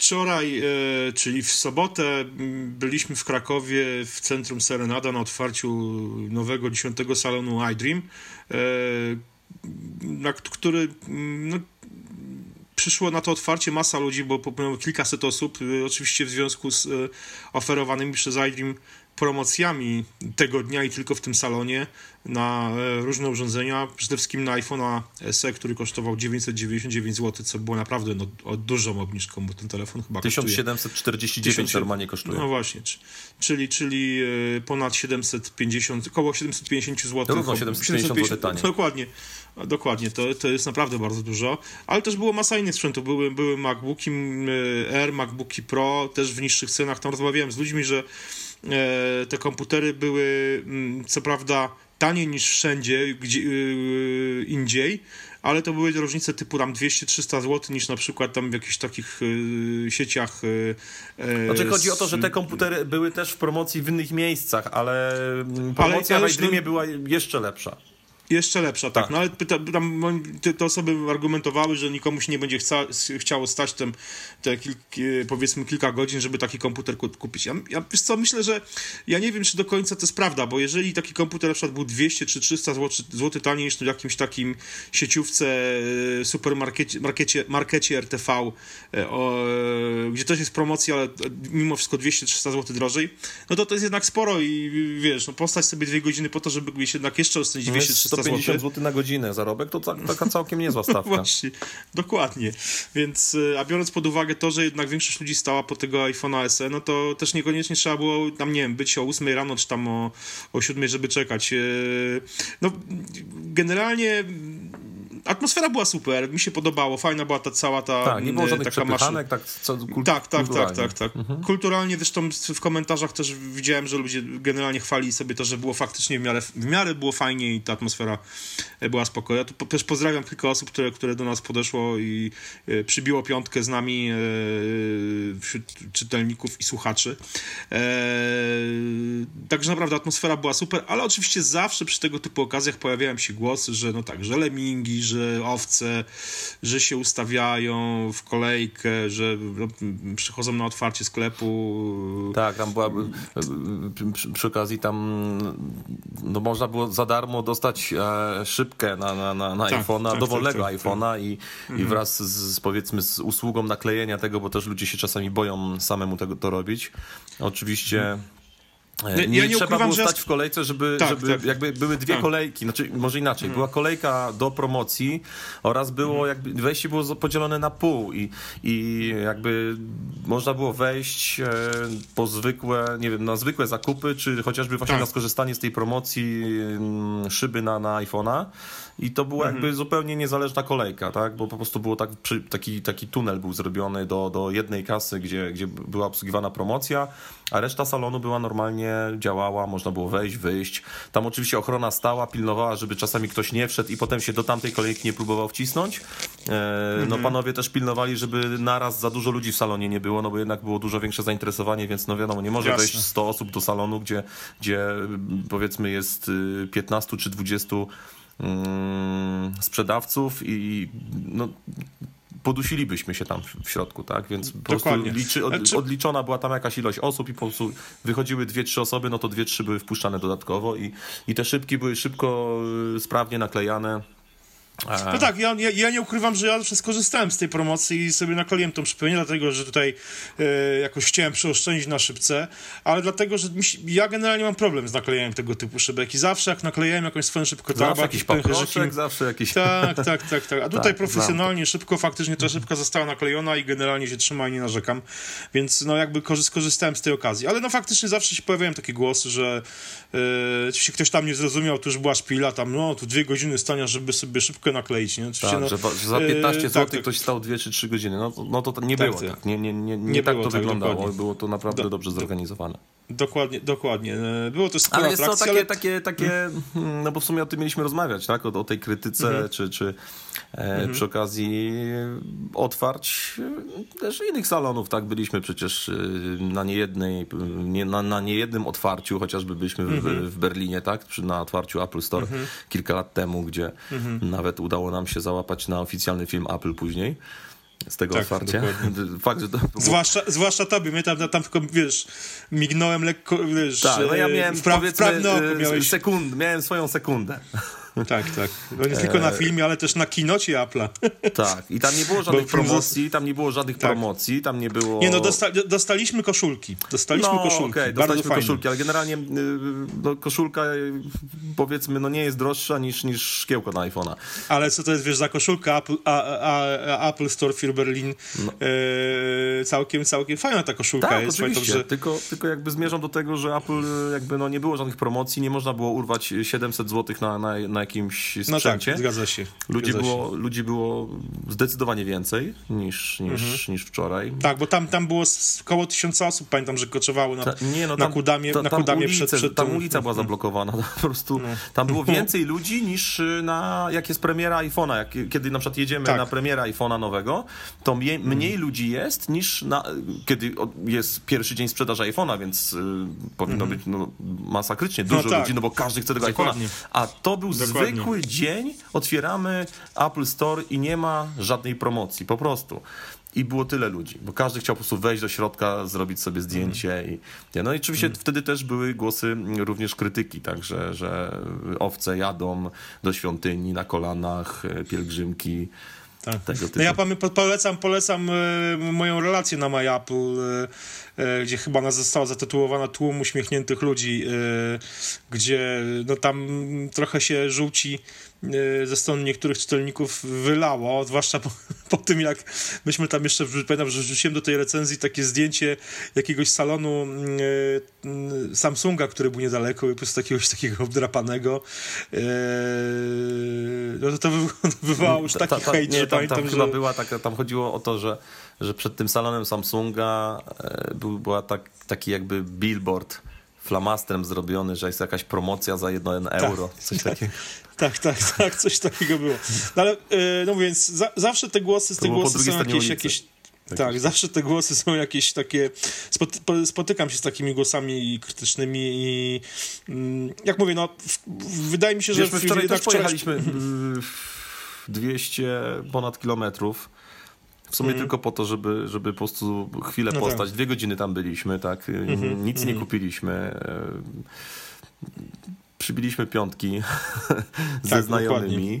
Wczoraj, e, czyli w sobotę, byliśmy w Krakowie w centrum Serenada na otwarciu nowego 10 salonu iDream, e, na który no, przyszło na to otwarcie masa ludzi, bo kilkaset osób, e, oczywiście w związku z oferowanymi przez iDream promocjami tego dnia i tylko w tym salonie na e, różne urządzenia, przede wszystkim na iPhone'a SE, który kosztował 999 zł, co było naprawdę no, dużą obniżką, bo ten telefon chyba 1749 kosztuje. normalnie kosztuje. No właśnie, czyli, czyli e, ponad 750, około 750 zł. Równo 750 zł taniej. Dokładnie. Dokładnie, to, to jest naprawdę bardzo dużo, ale też było masa innych sprzętów. Były, były MacBooki e, Air, MacBooki Pro, też w niższych cenach. Tam rozmawiałem z ludźmi, że E, te komputery były mm, co prawda taniej niż wszędzie gdzie, yy, indziej, ale to były różnice typu tam 200-300 zł niż na przykład tam w jakichś takich yy, sieciach. Yy, znaczy chodzi o to, że te komputery były też w promocji w innych miejscach, ale promocja ale, ale, była jeszcze lepsza. Jeszcze lepsza, tak. tak. No ale pyta, tam, te, osoby argumentowały, że nikomu się nie będzie chca, chciało stać tem, te kilk, powiedzmy kilka godzin, żeby taki komputer kupić. Ja, ja wiesz co, myślę, że ja nie wiem, czy do końca to jest prawda, bo jeżeli taki komputer na przykład był 200 czy 300 zł, zł taniej niż w jakimś takim sieciówce, e, supermarkecie markecie, markecie RTV, e, o, e, gdzie też jest promocja, ale mimo wszystko 200-300 zł drożej, no to to jest jednak sporo i wiesz, no postać sobie dwie godziny po to, żeby gdzieś jednak jeszcze oszczędzić 200-300 150 zł na godzinę zarobek, to taka całkiem niezła stawka. Właśnie, dokładnie. Więc, e, a biorąc pod uwagę to, że jednak większość ludzi stała po tego iPhone'a SE, no to też niekoniecznie trzeba było tam, nie wiem, być o 8 rano, czy tam o, o 7, żeby czekać. E, no, generalnie atmosfera była super, mi się podobało, fajna była ta cała ta Tak, nie było żadnych taka maszyna. tak, co, kul- tak, tak, tak, tak, tak. Mhm. Kulturalnie zresztą w komentarzach też widziałem, że ludzie generalnie chwali sobie to, że było faktycznie w miarę, w miarę było fajnie i ta atmosfera e, była spokojna. Ja tu też pozdrawiam kilka osób, które, które do nas podeszło i e, przybiło piątkę z nami e, wśród czytelników i słuchaczy. Także naprawdę atmosfera była super, ale oczywiście zawsze przy tego typu okazjach pojawiają się głosy, że no tak, że lemingi, że owce, że się ustawiają w kolejkę, że no, przychodzą na otwarcie sklepu. Tak, tam była przy, przy okazji tam no można było za darmo dostać e, szybkę na, na, na, na tak, iPhone'a, tak, dowolnego tak, tak, iPhone'a i, mhm. i wraz z, z, powiedzmy z usługą naklejenia tego, bo też ludzie się czasami boją samemu tego to robić. Oczywiście mhm. Nie, nie, ja nie trzeba było stać że... w kolejce, żeby, tak, żeby tak. jakby były dwie tak. kolejki, znaczy może inaczej, hmm. była kolejka do promocji oraz było hmm. jakby, wejście było podzielone na pół i, i jakby można było wejść e, po zwykłe, nie wiem, na zwykłe zakupy, czy chociażby właśnie tak. na skorzystanie z tej promocji mm, szyby na, na iPhone'a i to była jakby mhm. zupełnie niezależna kolejka, tak? Bo po prostu było tak, taki, taki tunel był zrobiony do, do jednej kasy, gdzie, gdzie była obsługiwana promocja, a reszta salonu była normalnie, działała, można było wejść, wyjść. Tam oczywiście ochrona stała, pilnowała, żeby czasami ktoś nie wszedł i potem się do tamtej kolejki nie próbował wcisnąć. E, no mhm. panowie też pilnowali, żeby naraz za dużo ludzi w salonie nie było, no bo jednak było dużo większe zainteresowanie, więc no wiadomo, nie może Jasne. wejść 100 osób do salonu, gdzie, gdzie powiedzmy jest 15 y, czy 20 Mm, sprzedawców i no, podusilibyśmy się tam w środku, tak? Więc po Dokładnie. prostu liczy, od, znaczy- odliczona była tam jakaś ilość osób i po prostu wychodziły dwie, trzy osoby, no to dwie, trzy były wpuszczane dodatkowo i, i te szybki były szybko, y, sprawnie naklejane. No tak, ja, ja, ja, nie ukrywam, że ja zawsze skorzystałem z tej promocji i sobie nakleiłem tą nie dlatego, że tutaj e, jakoś chciałem przeoszczędzić na szybce, ale dlatego, że mi, ja generalnie mam problem z naklejaniem tego typu szybek i zawsze jak naklejałem jakąś swoją szybkę, to zawsze jakiś paproszek, zawsze jakiś... Tak, tak, tak, tak. A tutaj tak, profesjonalnie, szybko, faktycznie ta szybka została naklejona i generalnie się trzyma i nie narzekam, więc no jakby skorzystałem z tej okazji, ale no faktycznie zawsze się pojawiają takie głosy, że jeśli ktoś tam nie zrozumiał, to już była szpila, tam no, tu dwie godziny stania, żeby sobie szybko nakleić. Nie? tak, no, że, że, za 15 zł tak, ktoś stał 2 czy 3 godziny. No, no to nie tak, było tak. Nie, nie, nie, nie, nie tak to tak, wyglądało. Dokładnie. Było to naprawdę do, dobrze zorganizowane. Dokładnie, dokładnie. E, było to sporo Ale jest to takie, ale... takie, takie, hmm, no bo w sumie o tym mieliśmy rozmawiać, tak? O, o tej krytyce, mhm. czy, czy e, mhm. przy okazji otwarć e, też innych salonów, tak? Byliśmy przecież e, na niejednej, nie, na, na niejednym otwarciu, chociażby byliśmy w, mhm. w Berlinie, tak? Przy, na otwarciu Apple Store kilka lat temu, gdzie nawet udało nam się załapać na oficjalny film Apple później. Z tego tak, otwarcia. Fakt, że to zwłaszcza, zwłaszcza tobie, mnie tam, tam tylko, wiesz, mignąłem lekko, wiesz, tak, no ja miałem, w, pra, prawne oko miałeś... Sekund, miałem swoją sekundę. Tak, tak. No nie tylko na e, filmie, ale też na kinocie Apple'a. Tak, i tam nie było żadnych promocji, tam nie było żadnych tak. promocji, tam nie było... Nie, no dosta dostaliśmy koszulki. Dostaliśmy no, koszulki. Okay, dostaliśmy koszulki, ale generalnie y, no, koszulka powiedzmy, no nie jest droższa niż, niż szkiełko na iPhone'a. Ale co to jest, wiesz, za koszulkę Apple, a, a, Apple Store Fear Berlin no. e, całkiem, całkiem fajna ta koszulka tak, jest. Oczywiście. Że... Tylko, tylko jakby zmierzam do tego, że Apple jakby no nie było żadnych promocji, nie można było urwać 700 zł na, na, na jakimś sprzęcie. No tak, zgadza się. Ludzi, zgadza było, się. ludzi było zdecydowanie więcej niż, niż, mhm. niż wczoraj. Tak, bo tam, tam było około tysiąca osób, pamiętam, że koczowało na, ta, nie, no, tam, na Kudamie, ta, na Kudamie ulice, przed, przed Tam ulica była zablokowana, po prostu no. tam było więcej ludzi niż y, na, jak jest premiera iPhone'a, jak, kiedy na przykład jedziemy tak. na premierę iPhone'a nowego, to mniej, mhm. mniej ludzi jest niż na, kiedy jest pierwszy dzień sprzedaży iPhone'a, więc y, powinno mhm. być no, masakrycznie no dużo no tak. ludzi, no bo każdy chce tego iPhone'a. A to był Dokładnie. zwykły dzień, otwieramy Apple Store i nie ma żadnej promocji, po prostu. I było tyle ludzi, bo każdy chciał po prostu wejść do środka, zrobić sobie zdjęcie. Mm. I, no i oczywiście mm. wtedy też były głosy również krytyki, także, że owce jadą do świątyni na kolanach, e, pielgrzymki. Tak. Tego typu. No ja polecam, polecam e, moją relację na My Apple, e, e, gdzie chyba ona została zatytułowana Tłum uśmiechniętych ludzi, gdzie no tam trochę się żółci ze strony niektórych czytelników wylało, zwłaszcza po, po, tym, jak myśmy tam jeszcze, pamiętam, że wrzuciłem do tej recenzji takie zdjęcie jakiegoś salonu Samsunga, który był niedaleko i po prostu jakiegoś takiego obdrapanego. No to to wywołało już taki hejt, że tam, tam że... chyba była taka, tam chodziło o to, że, że przed tym salonem Samsunga e, był, była tak, taki jakby billboard flamastrem zrobiony, że jest jakaś promocja za jedno tak. euro, tak, coś takiego. Tak, tak, tak, coś takiego było. No ale, e, no więc za, zawsze te głosy, te głosy są jakieś, jakieś tak, tak zawsze te głosy są jakieś takie. Spotykam się z takimi głosami krytycznymi i mm, jak mówię, no, wydaje mi się, Wiesz, że. My wczoraj też pojechaliśmy 200 ponad kilometrów. W sumie mm. tylko po to, żeby, żeby po prostu chwilę no postać. Tak. Dwie godziny tam byliśmy, tak? Mm -hmm, Nic mm -hmm. nie mhm. kupiliśmy. E, przybiliśmy piątki ze tak, znajomymi. Dokładnie.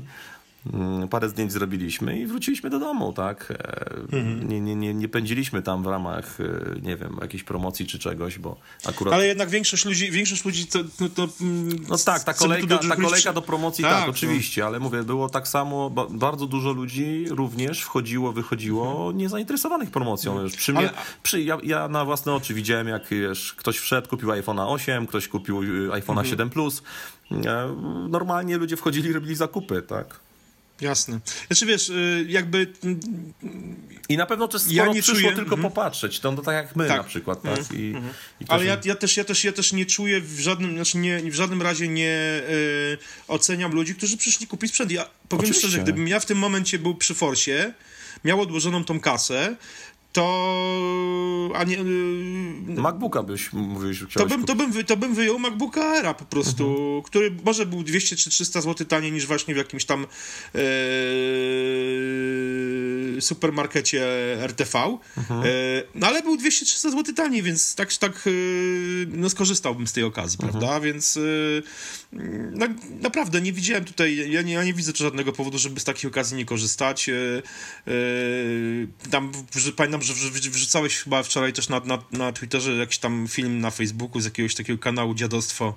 Mm, parę zdjęć zrobiliśmy i wróciliśmy do domu, tak? E, mhm. Nie, nie, nie, nie pędziliśmy tam w ramach, e, nie wiem, jakiejś promocji czy czegoś, bo akurat... Ale jednak większość ludzi, większość ludzi to... No, to mm, no tak, ta kolejka, do, ta kolejka do promocji, tak, tak no. oczywiście, ale mówię, było tak samo, bardzo dużo ludzi również wchodziło, wychodziło mhm. niezainteresowanych promocją. Mhm. Przy mnie, ale... przy, ja, ja, na własne oczy widziałem, jak wiesz, ktoś wszedł, kupił iPhone'a 8, ktoś kupił y, iPhone'a mhm. 7 Plus. E, normalnie ludzie wchodzili i robili zakupy, tak? Jasne. Znaczy wiesz, y, jakby... I na pewno też sporo ja nie przyszło czuję... tylko mm -hmm. popatrzeć, to, no, tak jak my tak. na przykład. Tak? Mm -hmm. I, mhm. i Ale ja, ja, też, ja, też, ja też nie czuję w żadnym, znaczy nie, w żadnym razie nie y, oceniam ludzi, którzy przyszli kupić sprzęt. Ja powiem Oczywiście. szczerze, gdybym ja w tym momencie był przy Forsie, miał odłożoną tą kasę, to. A nie, y, MacBooka byś mówił, że to bym, to, bym, to bym wyjął MacBooka Aira po prostu, mhm. który może był 200 czy 300 zł taniej niż właśnie w jakimś tam e, supermarkecie RTV. Mhm. E, no ale był 200-300 zł taniej, więc tak, tak e, no, skorzystałbym z tej okazji, mhm. prawda? Więc no, naprawdę nie widziałem tutaj, ja nie, ja nie widzę żadnego powodu, żeby z takich okazji nie korzystać. Tam pamiętam że wrzucałeś chyba wczoraj też na, na, na Twitterze jakiś tam film na Facebooku z jakiegoś takiego kanału Dziadostwo.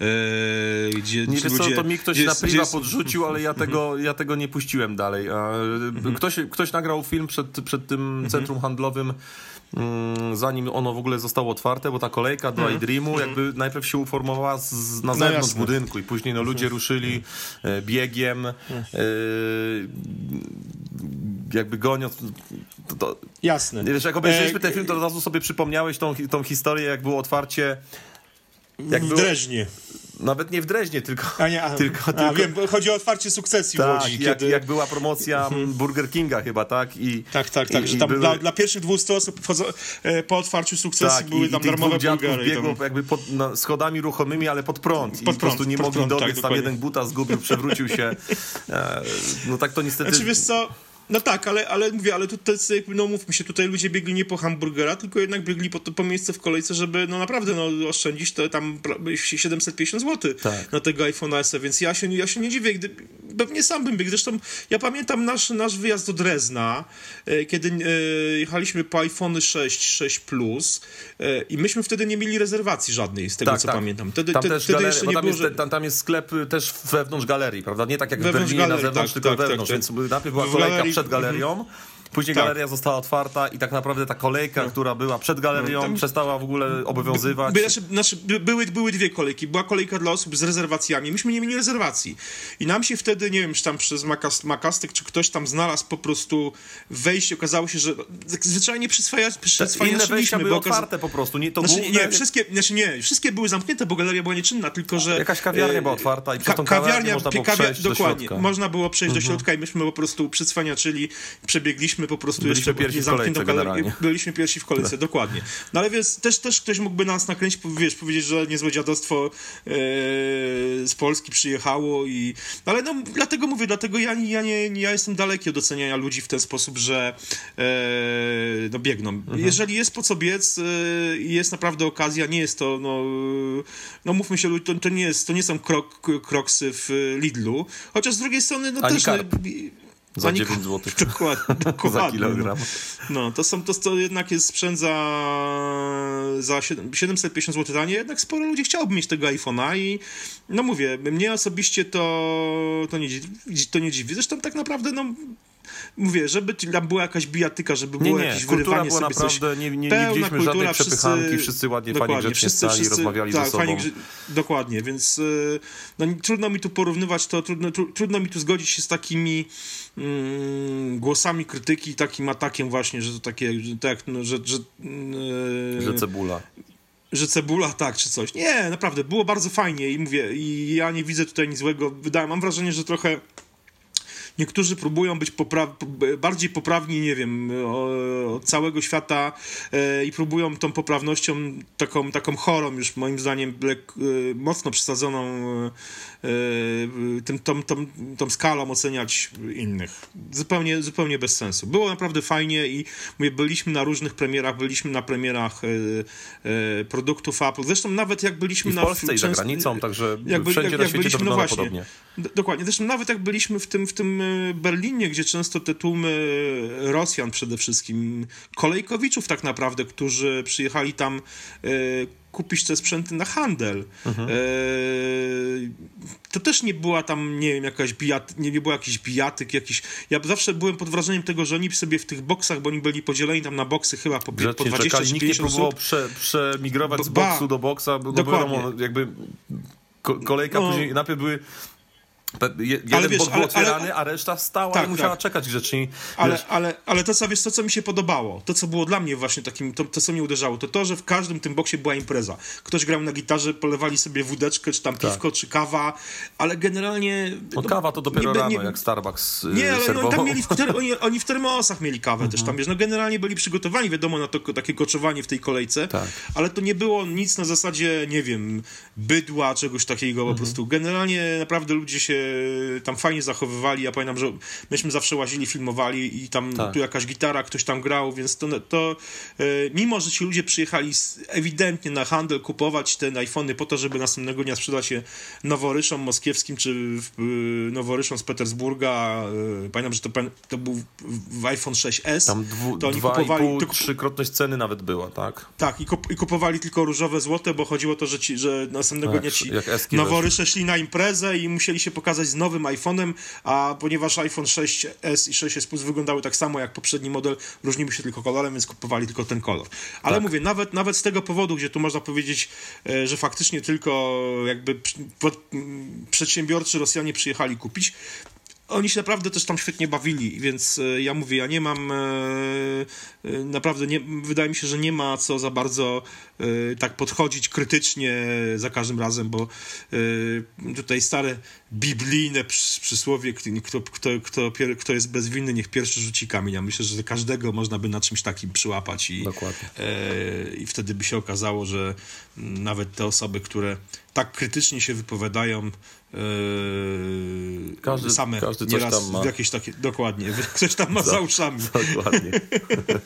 Yy, gdzie nie wiesz ludzie, co, to mi ktoś na priwa podrzucił, ale ja tego, ja tego nie puściłem dalej. Mhm. Ktoś, ktoś nagrał film przed, przed tym mhm. centrum handlowym mm, zanim ono w ogóle zostało otwarte, bo ta kolejka do mm. iDreamu jakby najpierw się uformowała z, na no zewnątrz no budynku i później no, ludzie ruszyli mm. biegiem, mm. jakby goniąc. To, to, Jasne. Wiesz, jak obejrzeliśmy e, ten film, to od razu sobie przypomniałeś tą, tą historię, jak było otwarcie jak w było, Dreźnie. Nawet nie w Dreźnie, tylko... A nie, a, tylko, a, tylko... wiem, chodzi o otwarcie sukcesji tak, w Łodzi. Jak, kiedy... jak była promocja mhm. Burger Kinga chyba, tak? I, tak, tak, tak, i, że tam były... dla, dla, pierwszych 200 osób e, po otwarciu sukcesji tak, były tam darmowe burgery. biegło tam... jakby pod, no, schodami ruchomymi, ale pod prąd. Pod I prąd, po prostu nie mogli prąd, dobiec, tak, tam jeden buta zgubił, przewrócił się. E, no tak to niestety... Znaczy wiesz co, No tak, ale, ale mówię, ale tutaj, no mówmy się, tutaj ludzie biegli nie po hamburgera, tylko jednak biegli po, po miejsce w kolejce, żeby no naprawdę no, oszczędzić to tam 750 zł tak. na tego iPhone SE, więc ja się, ja się nie dziwię, gdy, pewnie sam bym biegł. Zresztą ja pamiętam nasz, nasz wyjazd do Drezna, e, kiedy e, jechaliśmy po iPhone 6, 6 Plus e, i myśmy wtedy nie mieli rezerwacji żadnej, z tego tak, co tak. pamiętam. Wtedy, tam, te, też wtedy tam, było, jest, że... tam, tam jest sklep też wewnątrz galerii, prawda? Nie tak jak wewnątrz w Berlinie galerii, na zewnątrz, tak, tylko tak, wewnątrz, tak, więc najpierw była kolejka przed galerią, mhm. Później tak. galeria została otwarta i tak naprawdę ta kolejka, no. która była przed galerią, Tam... przestała w ogóle obowiązywać. By, znaczy, znaczy, były, były dwie kolejki. Była kolejka dla osób z rezerwacjami. Myśmy nie mieli rezerwacji. I nam się wtedy, nie wiem, czy tam przez Makast, Makastek, czy ktoś tam znalazł po prostu wejście. Okazało się, że zwyczajnie przyswaja, przyswajaliśmy. były bo otwarte po prostu. Nie, to znaczy, główne... nie, wszystkie, znaczy nie, wszystkie były zamknięte, bo galeria była nieczynna, tylko że... Jakaś kawiarnia e, była otwarta i przez tą kawiarnię można było przejść Dokładnie. Do można było przejść mhm. do środka i myśmy po prostu przyswaniaczyli, przebiegliśmy po prostu Byliśmy jeszcze pierwsi w kolejce generalnie. Byliśmy pierwsi w kolejce, tak. dokładnie. No ale więc też, też ktoś mógłby nas nakręcić, wiesz, powiedzieć, że niezłe dziadostwo e, z Polski przyjechało i... Ale no, dlatego mówię, dlatego ja, ja, nie, ja jestem daleki od oceniania ludzi w ten sposób, że e, no biegną. Mhm. Jeżeli jest po co biec e, i jest naprawdę okazja, nie jest to, no, no mówmy się, to, to nie jest, to nie są krok, kroksy w Lidlu, chociaż z drugiej strony, no Ani też... Karp. No, za 9 zł. Dokładnie, dokładnie. za kilogram. No, to, są, to, to jednak jest sprzęt za, za 750 zł taniej, jednak sporo ludzi chciałoby mieć tego iPhone'a i no mówię, mnie osobiście to, to, nie, to nie dziwi. Zresztą tak naprawdę no, mówię, żeby tam była jakaś bijatyka, żeby było nie, jakieś kultura była sobie naprawdę, coś. Nie, nie, nie widzieliśmy kultura, żadnej przepychanki, wszyscy, wszyscy ładnie, fajnie grzecznie wszyscy, wszyscy, rozmawiali tak, ze sobą. Fajnie, dokładnie, więc y, no, trudno mi tu porównywać to, trudno, tru, trudno mi tu zgodzić się z takimi mm, głosami krytyki, takim atakiem właśnie, że to takie, że, tak, no, że, że, yy, że cebula że cebula, tak, czy coś. Nie, naprawdę, było bardzo fajnie i mówię, i ja nie widzę tutaj nic złego. Wydaje, mam wrażenie, że trochę Niektórzy próbują być popra bardziej poprawni, nie wiem, od całego świata e, i próbują tą poprawnością taką, taką chorą, już moim zdaniem e, mocno przesadzoną e, tym, tą, tą, tą skalą oceniać innych. Zupełnie, zupełnie bez sensu. Było naprawdę fajnie i mówię, byliśmy na różnych premierach, byliśmy na premierach produktów Apple. Zresztą nawet jak byliśmy I w na... Polsce i za granicą, także jak, wszędzie jak, na świecie byliśmy, to no właśnie, podobnie. Dokładnie. Zresztą nawet jak byliśmy w tym, w tym Berlinie, gdzie często te tłumy Rosjan przede wszystkim, kolejkowiczów tak naprawdę, którzy przyjechali tam e, kupić te sprzęty na handel. Mhm. E, to też nie była tam, nie wiem, jakaś bijat, nie, nie było jakiś bijatyk, jakiś... Ja zawsze byłem pod wrażeniem tego, że oni sobie w tych boksach, bo oni byli podzieleni tam na boksy chyba po, po 20 czekali, Nikt nie próbował prze, przemigrować z boksu do boksa, bo wiadomo, jakby kolejka no. później, najpierw były Jeden ale wiesz, bok był otwierany, ale, a reszta stała tak, i musiała tak. czekać grzecznie. Ale, ale, ale to, co, wiesz, to, co mi się podobało, to, co było dla mnie właśnie takim, to, to, co mnie uderzało, to to, że w każdym tym boksie była impreza. Ktoś grał na gitarze, polewali sobie wódeczkę, czy tam tak. piwko, czy kawa, ale generalnie... No, kawa to dopiero nie, rano, nie, jak Starbucks y, Nie, ale oni tam mieli, w ter, oni, oni, w termosach mieli kawę też tam, mhm. wiesz, no generalnie byli przygotowani, wiadomo, na to takie koczowanie w tej kolejce, tak. ale to nie było nic na zasadzie, nie wiem, bydła, czegoś takiego po mhm. prostu. Generalnie naprawdę ludzie się tam fajnie zachowywali. Ja pamiętam, że myśmy zawsze łazili, filmowali i tam tak. tu jakaś gitara, ktoś tam grał, więc to, to e, mimo, że ci ludzie przyjechali ewidentnie na handel kupować te iPhony po to, żeby następnego dnia sprzedać je noworyszom moskiewskim czy e, noworyszom z Petersburga. Pamiętam, że to, to był w iPhone 6s. Tam dwu, to oni kupowali, pół, tylko, trzykrotność ceny nawet była, tak? Tak, i, kup, i, kupowali tylko różowe złote, bo chodziło o to, że, ci, że następnego tak, dnia ci noworysze szli na imprezę i musieli się pokazać z nowym iPhone'em, a ponieważ iPhone 6s i 6s Plus wyglądały tak samo jak poprzedni model, różniły się tylko kolorem, więc kupowali tylko ten kolor. Ale tak. mówię, nawet, nawet z tego powodu, gdzie tu można powiedzieć, e, że faktycznie tylko jakby przedsiębiorczy Rosjanie przyjechali kupić, oni się naprawdę też tam świetnie bawili, więc e, ja mówię, ja nie mam e, naprawdę, nie, wydaje mi się, że nie ma co za bardzo tak podchodzić krytycznie za każdym razem, bo tutaj stare biblijne przysłowie, kto, kto, kto, kto jest bezwinny, niech pierwszy rzuci kamień. Ja myślę, że każdego można by na czymś takim przyłapać i, e, i wtedy by się okazało, że nawet te osoby, które tak krytycznie się wypowiadają Yy, każdy, same każdy coś nieraz tam ma. jakieś takie, dokładnie, ktoś tam ma za, za uszami. Dokładnie.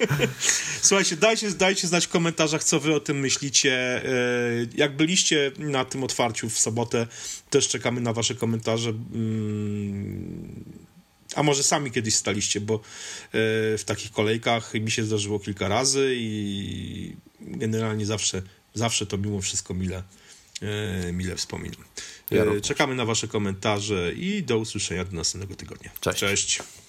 Słuchajcie, dajcie, dajcie znać w komentarzach, co wy o tym myślicie. Yy, jak byliście na tym otwarciu w sobotę, też czekamy na wasze komentarze. Yy, a może sami kiedyś staliście, bo w takich kolejkach mi się zdarzyło kilka razy i generalnie zawsze, zawsze to mimo wszystko mile, mile wspominam. Ja Czekamy na Wasze komentarze i do usłyszenia do następnego tygodnia. Cześć. Cześć.